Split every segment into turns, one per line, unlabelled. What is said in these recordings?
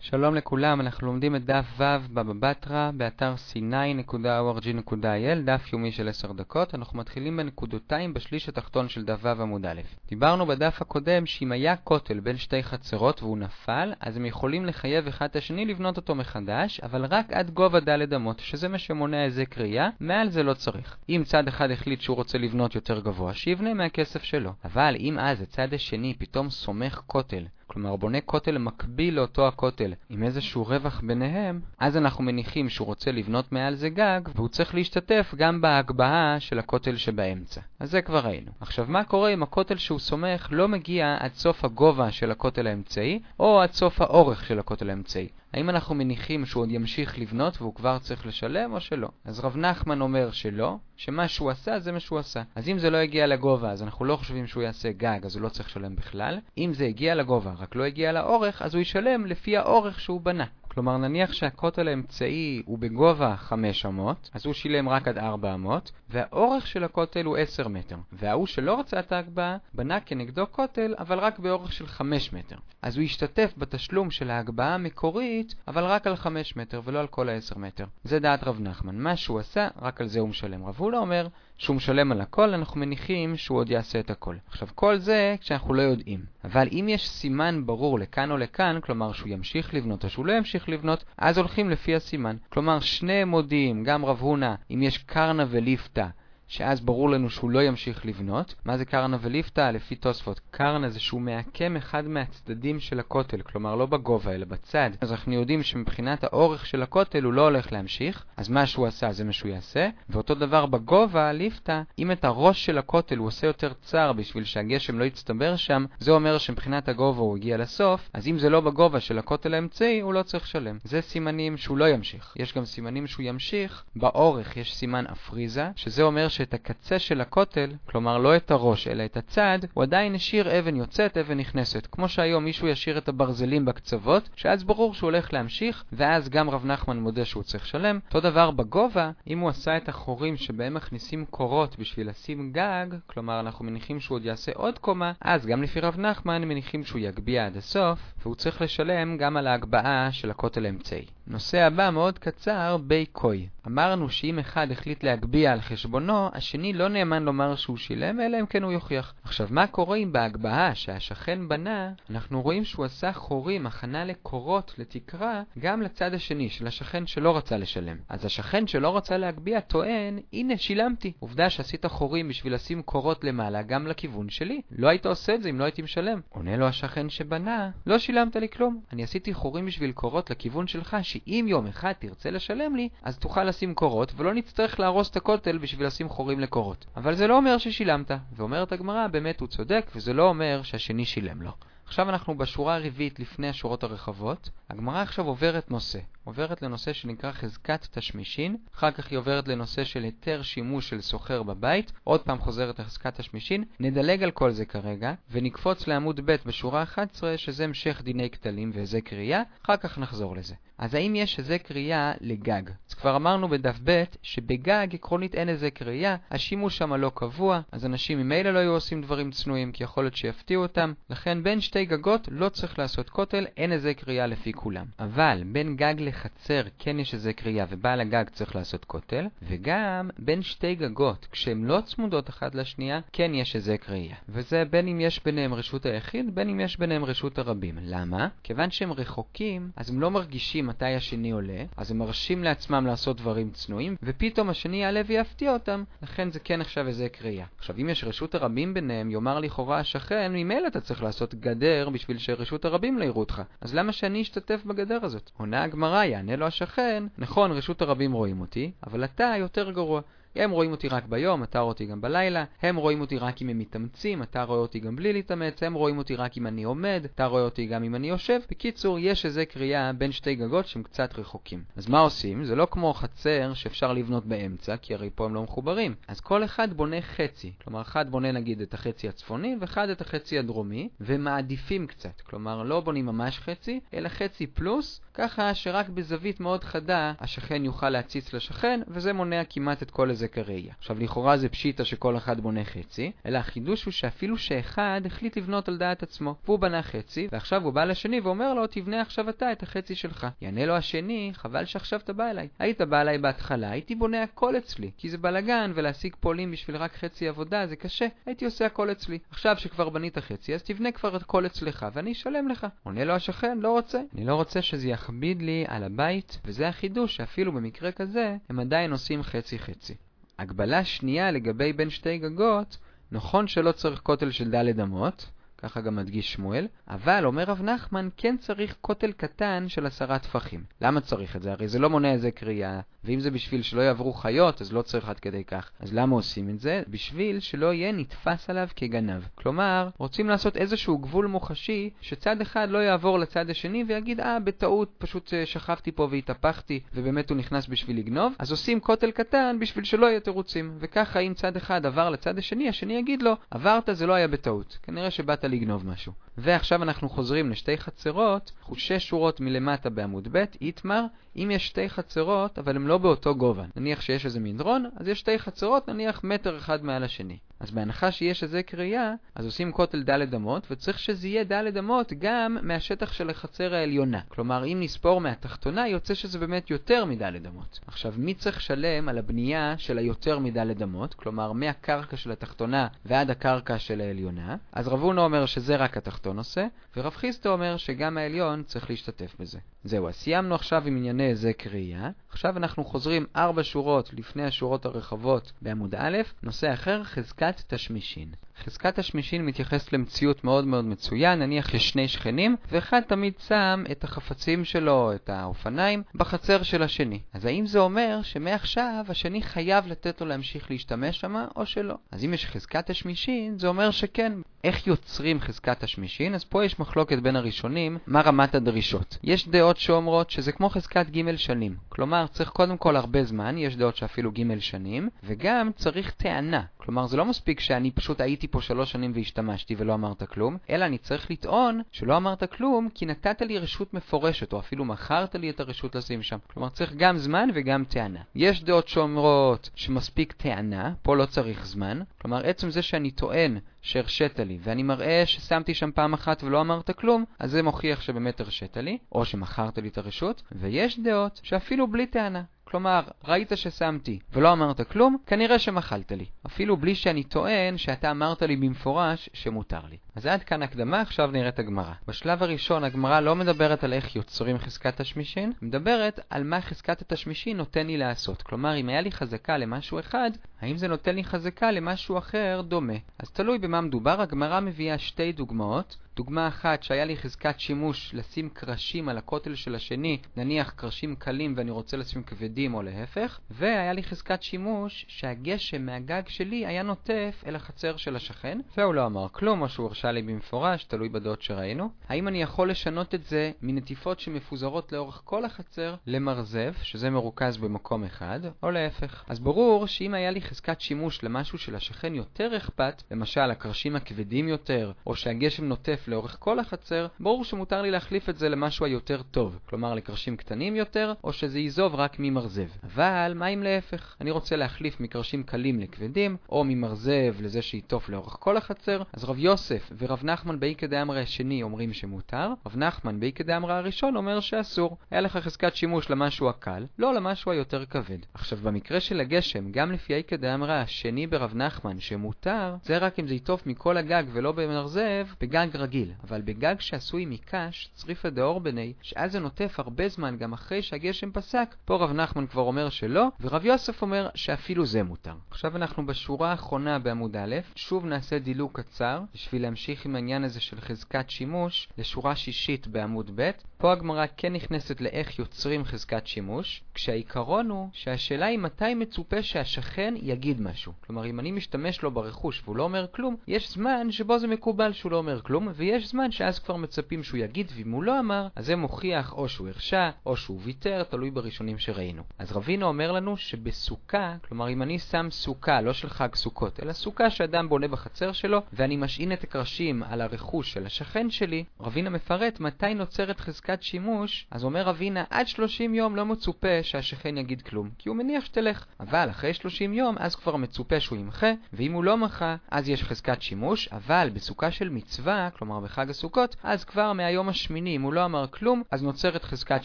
שלום לכולם, אנחנו לומדים את דף ו' בבא בתרא, באתר c9.org.il, דף יומי של 10 דקות. אנחנו מתחילים בנקודותיים בשליש התחתון של דף ו' עמוד א'. דיברנו בדף הקודם שאם היה כותל בין שתי חצרות והוא נפל, אז הם יכולים לחייב אחד את השני לבנות אותו מחדש, אבל רק עד גובה ד' אמות, שזה מה שמונע איזה קריאה, מעל זה לא צריך. אם צד אחד החליט שהוא רוצה לבנות יותר גבוה, שיבנה מהכסף שלו. אבל אם אז הצד השני פתאום סומך כותל, כלומר בונה כותל מקביל לאותו הכותל עם איזשהו רווח ביניהם, אז אנחנו מניחים שהוא רוצה לבנות מעל זה גג, והוא צריך להשתתף גם בהגבהה של הכותל שבאמצע. אז זה כבר ראינו. עכשיו, מה קורה אם הכותל שהוא סומך לא מגיע עד סוף הגובה של הכותל האמצעי, או עד סוף האורך של הכותל האמצעי? האם אנחנו מניחים שהוא עוד ימשיך לבנות והוא כבר צריך לשלם או שלא? אז רב נחמן אומר שלא, שמה שהוא עשה זה מה שהוא עשה. אז אם זה לא הגיע לגובה, אז אנחנו לא חושבים שהוא יעשה גג, אז הוא לא צריך לשלם בכלל. אם זה הגיע לגובה, רק לא הגיע לאורך, אז הוא ישלם לפי האורך שהוא בנה. כלומר, נניח שהכותל האמצעי הוא בגובה 5 אמות, אז הוא שילם רק עד 4 אמות, והאורך של הכותל הוא 10 מטר. וההוא שלא רצה את ההגבהה, בנה כנגדו כותל, אבל רק באורך של 5 מטר. אז הוא ישתתף בתשלום של ההגבהה המקורית, אבל רק על 5 מטר ולא על כל ה-10 מטר. זה דעת רב נחמן. מה שהוא עשה, רק על זה הוא משלם. רב הולה אומר שהוא משלם על הכל, אנחנו מניחים שהוא עוד יעשה את הכל. עכשיו, כל זה כשאנחנו לא יודעים. אבל אם יש סימן ברור לכאן או לכאן, כלומר שהוא ימשיך לבנות או שהוא לא ימשיך לבנות, אז הולכים לפי הסימן. כלומר, שני מודיעים, גם רב הונא, אם יש קרנה וליפתא, שאז ברור לנו שהוא לא ימשיך לבנות. מה זה קרנה וליפתא? לפי תוספות. קרנה זה שהוא מעקם אחד מהצדדים של הכותל, כלומר לא בגובה אלא בצד. אז אנחנו יודעים שמבחינת האורך של הכותל הוא לא הולך להמשיך, אז מה שהוא עשה זה מה שהוא יעשה. ואותו דבר בגובה, ליפתא, אם את הראש של הכותל הוא עושה יותר צר בשביל שהגשם לא יצטבר שם, זה אומר שמבחינת הגובה הוא הגיע לסוף, אז אם זה לא בגובה של הכותל האמצעי, הוא לא צריך לשלם. זה סימנים שהוא לא ימשיך. יש גם סימנים שהוא ימשיך. באורך יש סימן אפריזה, שזה אומר שאת הקצה של הכותל, כלומר לא את הראש אלא את הצד, הוא עדיין השאיר אבן יוצאת, אבן נכנסת. כמו שהיום מישהו ישאיר את הברזלים בקצוות, שאז ברור שהוא הולך להמשיך, ואז גם רב נחמן מודה שהוא צריך לשלם. אותו דבר בגובה, אם הוא עשה את החורים שבהם מכניסים קורות בשביל לשים גג, כלומר אנחנו מניחים שהוא עוד יעשה עוד קומה, אז גם לפי רב נחמן מניחים שהוא יגביה עד הסוף, והוא צריך לשלם גם על ההגבהה של הכותל האמצעי. נושא הבא מאוד קצר, בי קוי. אמרנו שאם אחד החליט להגביה על חשבונו, השני לא נאמן לומר שהוא שילם, אלא אם כן הוא יוכיח. עכשיו, מה קורה אם בהגבהה שהשכן בנה, אנחנו רואים שהוא עשה חורים, הכנה לקורות, לתקרה, גם לצד השני, של השכן שלא רצה לשלם. אז השכן שלא רצה להגביה טוען, הנה, שילמתי. עובדה שעשית חורים בשביל לשים קורות למעלה גם לכיוון שלי. לא היית עושה את זה אם לא הייתי משלם. עונה לו השכן שבנה, לא שילמת לי כלום. אני עשיתי חורים בשביל קורות לכיוון שלך, שאם יום אחד תרצה לשלם לי, אז תוכל לשים קורות, ולא נצטרך להרוס את הכותל בשביל לשים חורים לקורות. אבל זה לא אומר ששילמת, ואומרת הגמרא, באמת הוא צודק, וזה לא אומר שהשני שילם לו. עכשיו אנחנו בשורה הרביעית לפני השורות הרחבות. הגמרא עכשיו עוברת נושא. עוברת לנושא שנקרא חזקת תשמישין, אחר כך היא עוברת לנושא של היתר שימוש של סוחר בבית, עוד פעם חוזרת לחזקת תשמישין, נדלג על כל זה כרגע, ונקפוץ לעמוד ב' בשורה 11, שזה המשך דיני כתלים והיזק קריאה, אחר כך נחזור לזה. אז האם יש היזק קריאה לגג? אז כבר אמרנו בדף ב' שבגג עקרונית אין היזק קריאה, השימוש שם לא קבוע, אז אנשים ממילא לא היו עושים דברים צנועים, כי יכול להיות שיפתיעו אותם, לכן בין שתי גגות לא צריך לעשות כותל, אין היזק קריאה לפי כולם. אבל בין גג לחצר כן יש היזק קריאה ובעל הגג צריך לעשות כותל, וגם בין שתי גגות, כשהן לא צמודות אחת לשנייה, כן יש היזק קריאה. וזה בין אם יש ביניהם רשות היחיד, בין אם יש ביניהם רשות הרבים. למה? כיוון שהם רחוקים, אז הם לא מרגישים מתי השני עולה, אז הם מרשים לעצמם לעשות דברים צנועים, ופתאום השני יעלה ויפתיע אותם, לכן זה כן עכשיו איזה קריאה. עכשיו, אם יש רשות הרבים ביניהם, יאמר לכאורה השכן, ממילא אתה צריך לעשות גדר בשביל שרשות הרבים לא יראו אותך. אז למה שאני אשתתף בגדר הזאת? עונה הגמרא, יענה לו השכן, נכון, רשות הרבים רואים אותי, אבל אתה יותר גרוע. הם רואים אותי רק ביום, אתה רואה אותי גם בלילה, הם רואים אותי רק אם הם מתאמצים, אתה רואה אותי גם בלי להתאמץ, הם רואים אותי רק אם אני עומד, אתה רואה אותי גם אם אני יושב. בקיצור, יש איזה קריאה בין שתי גגות שהם קצת רחוקים. אז מה עושים? זה לא כמו חצר שאפשר לבנות באמצע, כי הרי פה הם לא מחוברים. אז כל אחד בונה חצי. כלומר, אחד בונה נגיד את החצי הצפוני, ואחד את החצי הדרומי, ומעדיפים קצת. כלומר, לא בונים ממש חצי, אלא חצי פלוס, ככה שרק בזווית מאוד חדה השכן יוכל להציץ לשכן, וזה מונע כמעט את כל איזה היזק הראייה. עכשיו לכאורה זה פשיטה שכל אחד בונה חצי, אלא החידוש הוא שאפילו שאחד החליט לבנות על דעת עצמו. והוא בנה חצי, ועכשיו הוא בא לשני ואומר לו, תבנה עכשיו אתה את החצי שלך. יענה לו השני, חבל שעכשיו אתה בא אליי. היית בא אליי בהתחלה, הייתי בונה הכל אצלי, כי זה בלאגן, ולהשיג פועלים בשביל רק חצי עבודה זה קשה, הייתי עושה הכל אצלי. עכשיו שכבר בנית חצי, אז תבנה כבר הכל אצלך, ואני אשלם לך. עונה לו השכן, לא רוצה. אני לא רוצה שזה יכביד לי על הבית, וזה החידוש שאפילו במקרה כזה, הם עדיין עושים חצי-חצי. הגבלה שנייה לגבי בין שתי גגות, נכון שלא צריך כותל של ד' אמות, ככה גם מדגיש שמואל, אבל אומר רב נחמן כן צריך כותל קטן של עשרה טפחים. למה צריך את זה? הרי זה לא מונע איזה קריאה, ואם זה בשביל שלא יעברו חיות, אז לא צריך עד כדי כך. אז למה עושים את זה? בשביל שלא יהיה נתפס עליו כגנב. כלומר, רוצים לעשות איזשהו גבול מוחשי, שצד אחד לא יעבור לצד השני ויגיד, אה, בטעות פשוט אה, שכבתי פה והתהפכתי, ובאמת הוא נכנס בשביל לגנוב, אז עושים כותל קטן בשביל שלא יהיה תירוצים. וככה אם צד אחד עבר לצד השני, השני יגיד לו, עברת זה לא היה בטעות. כנראה שבאת לגנוב משהו. ועכשיו אנחנו חוזרים לשתי חצרות, שש שורות מלמטה בעמוד ב', איתמר, אם יש שתי חצרות, אבל הן לא באותו גובה. נניח שיש איזה מדרון, אז יש שתי חצרות, נניח מטר אחד מעל השני. אז בהנחה שיש איזה קריאה, אז עושים כותל ד' אמות, וצריך שזה יהיה ד' אמות גם מהשטח של החצר העליונה. כלומר, אם נספור מהתחתונה, יוצא שזה באמת יותר מד' אמות. עכשיו, מי צריך לשלם על הבנייה של היותר מד' אמות? כלומר, מהקרקע של התחתונה ועד הקרקע של העליונה? אז רב הונא אומר שזה רק התחתון עושה, ורב חיסטו אומר שגם העליון צריך להשתתף בזה. זהו, אז סיימנו עכשיו עם ענייני היזק ראייה. עכשיו אנחנו חוזרים ארבע שורות לפני השורות הרחבות בעמוד א', נושא אחר, חזקת תשמישין. חזקת השמישין מתייחס למציאות מאוד מאוד מצוין, נניח יש שני שכנים, ואחד תמיד שם את החפצים שלו, את האופניים, בחצר של השני. אז האם זה אומר שמעכשיו השני חייב לתת לו להמשיך להשתמש שם, או שלא? אז אם יש חזקת השמישין, זה אומר שכן. איך יוצרים חזקת השמישין? אז פה יש מחלוקת בין הראשונים, מה רמת הדרישות. יש דעות שאומרות שזה כמו חזקת ג' שנים. כלומר, צריך קודם כל הרבה זמן, יש דעות שאפילו ג' שנים, וגם צריך טענה. כלומר, זה לא מספיק שאני פשוט הייתי פה שלוש שנים והשתמשתי ולא אמרת כלום, אלא אני צריך לטעון שלא אמרת כלום כי נתת לי רשות מפורשת, או אפילו מכרת לי את הרשות לשים שם. כלומר, צריך גם זמן וגם טענה. יש דעות שאומרות שמספיק טענה, פה לא צריך זמן. כלומר, עצם זה שאני טוען שהרשית לי, ואני מראה ששמתי שם פעם אחת ולא אמרת כלום, אז זה מוכיח שבאמת הרשית לי, או שמכרת לי את הרשות, ויש דעות שאפילו בלי טענה. כלומר, ראית ששמתי ולא אמרת כלום, כנראה שמחלת לי. אפילו בלי שאני טוען שאתה אמרת לי במפורש שמותר לי. אז עד כאן הקדמה, עכשיו נראה את הגמרא. בשלב הראשון הגמרא לא מדברת על איך יוצרים חזקת תשמישין, מדברת על מה חזקת התשמישין נותן לי לעשות. כלומר, אם היה לי חזקה למשהו אחד, האם זה נותן לי חזקה למשהו אחר דומה? אז תלוי במה מדובר, הגמרא מביאה שתי דוגמאות. דוגמה אחת שהיה לי חזקת שימוש לשים קרשים על הכותל של השני, נניח קרשים קלים ואני רוצה לשים כבדים או להפך, והיה לי חזקת שימוש שהגשם מהגג שלי היה נוטף אל החצר של השכן, והוא לא אמר כלום או שהוא הרשה לי במפורש, תלוי בדעות שראינו. האם אני יכול לשנות את זה מנטיפות שמפוזרות לאורך כל החצר למרזב, שזה מרוכז במקום אחד, או להפך? אז ברור שאם היה לי חזקת שימוש למשהו שלשכן יותר אכפת, למשל הקרשים הכבדים יותר, או שהגשם נוטף לאורך כל החצר, ברור שמותר לי להחליף את זה למשהו היותר טוב, כלומר לקרשים קטנים יותר, או שזה יזוב רק ממרזב. אבל מה אם להפך? אני רוצה להחליף מקרשים קלים לכבדים, או ממרזב לזה שיטוף לאורך כל החצר, אז רב יוסף ורב נחמן באיקא דאמרי השני אומרים שמותר, רב נחמן באיקא דאמרי הראשון אומר שאסור. היה לך חזקת שימוש למשהו הקל, לא למשהו היותר כבד. עכשיו במקרה של הגשם, גם לפי איקא דאמרי השני ברב נחמן שמותר, זה רק אם זה יטוף מכל הגג ולא במרזב, בגג רגיל. אבל בגג שעשוי מקש, צריפא דאור בני, שאז זה נוטף הרבה זמן גם אחרי שהגשם פסק, פה רב נחמן כבר אומר שלא, ורב יוסף אומר שאפילו זה מותר. עכשיו אנחנו בשורה האחרונה בעמוד א', שוב נעשה דילוג קצר, בשביל להמשיך עם העניין הזה של חזקת שימוש, לשורה שישית בעמוד ב', פה הגמרא כן נכנסת לאיך יוצרים חזקת שימוש, כשהעיקרון הוא שהשאלה היא מתי מצופה שהשכן יגיד משהו. כלומר, אם אני משתמש לו ברכוש והוא לא אומר כלום, יש זמן שבו זה מקובל שהוא לא אומר כלום, ויש זמן שאז כבר מצפים שהוא יגיד, ואם הוא לא אמר, אז זה מוכיח או שהוא הרשה, או שהוא ויתר, תלוי בראשונים שראינו. אז רבינו אומר לנו שבסוכה, כלומר אם אני שם סוכה, לא של חג סוכות, אלא סוכה שאדם בונה בחצר שלו, ואני משעין את הקרשים על הרכוש של השכן שלי, רבינה מפרט מתי נוצרת חזקת שימוש, אז אומר רבינה, עד 30 יום לא מצופה שהשכן יגיד כלום, כי הוא מניח שתלך. אבל אחרי 30 יום, אז כבר מצופה שהוא ימחה, ואם הוא לא מחה, אז יש חזקת שימוש, אבל בסוכה של מצווה, כלומר בחג הסוכות, אז כבר מהיום השמיני, אם הוא לא אמר כלום, אז נוצרת חזקת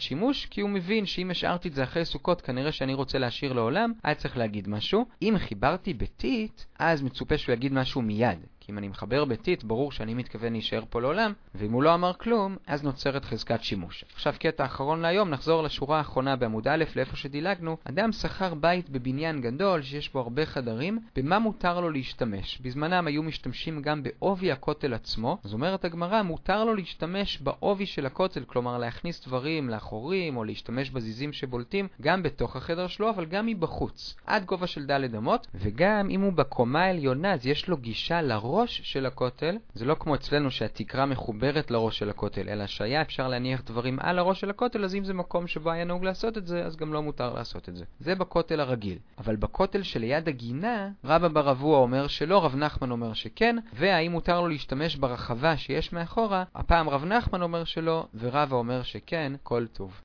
שימוש, כי הוא מבין שאם השארתי את זה אחרי סוכות, כנראה שאני רוצה להשאיר לעולם, היה צריך להגיד משהו. אם חיברתי ביתית, אז מצופה שהוא יגיד משהו מיד. כי אם אני מחבר ביתית, ברור שאני מתכוון להישאר פה לעולם, ואם הוא לא אמר כלום, אז נוצרת חזקת שימוש. עכשיו קטע אחרון להיום, נחזור לשורה האחרונה בעמוד א', לאיפה שדילגנו. אדם שכר בית בבניין גדול, שיש בו הרבה חדרים, במה מותר לו להשתמש? בזמנם היו משתמשים גם בעובי הכותל עצמו, אז אומרת הגמרא, מותר לו להשתמש בעובי של הכותל, כלומר להכניס דברים לאחורים, או להשתמש בזיזים שבולטים, גם בתוך החדר שלו, אבל גם מבחוץ, עד גובה של ד' אמות, וגם אם הוא בקומה העליונה, אז יש לו גישה לראש הראש של הכותל, זה לא כמו אצלנו שהתקרה מחוברת לראש של הכותל, אלא שהיה אפשר להניח דברים על הראש של הכותל, אז אם זה מקום שבו היה נהוג לעשות את זה, אז גם לא מותר לעשות את זה. זה בכותל הרגיל. אבל בכותל שליד הגינה, רבא בר אבוה אומר שלא, רב נחמן אומר שכן, והאם מותר לו להשתמש ברחבה שיש מאחורה, הפעם רב נחמן אומר שלא, ורבא אומר שכן, כל טוב.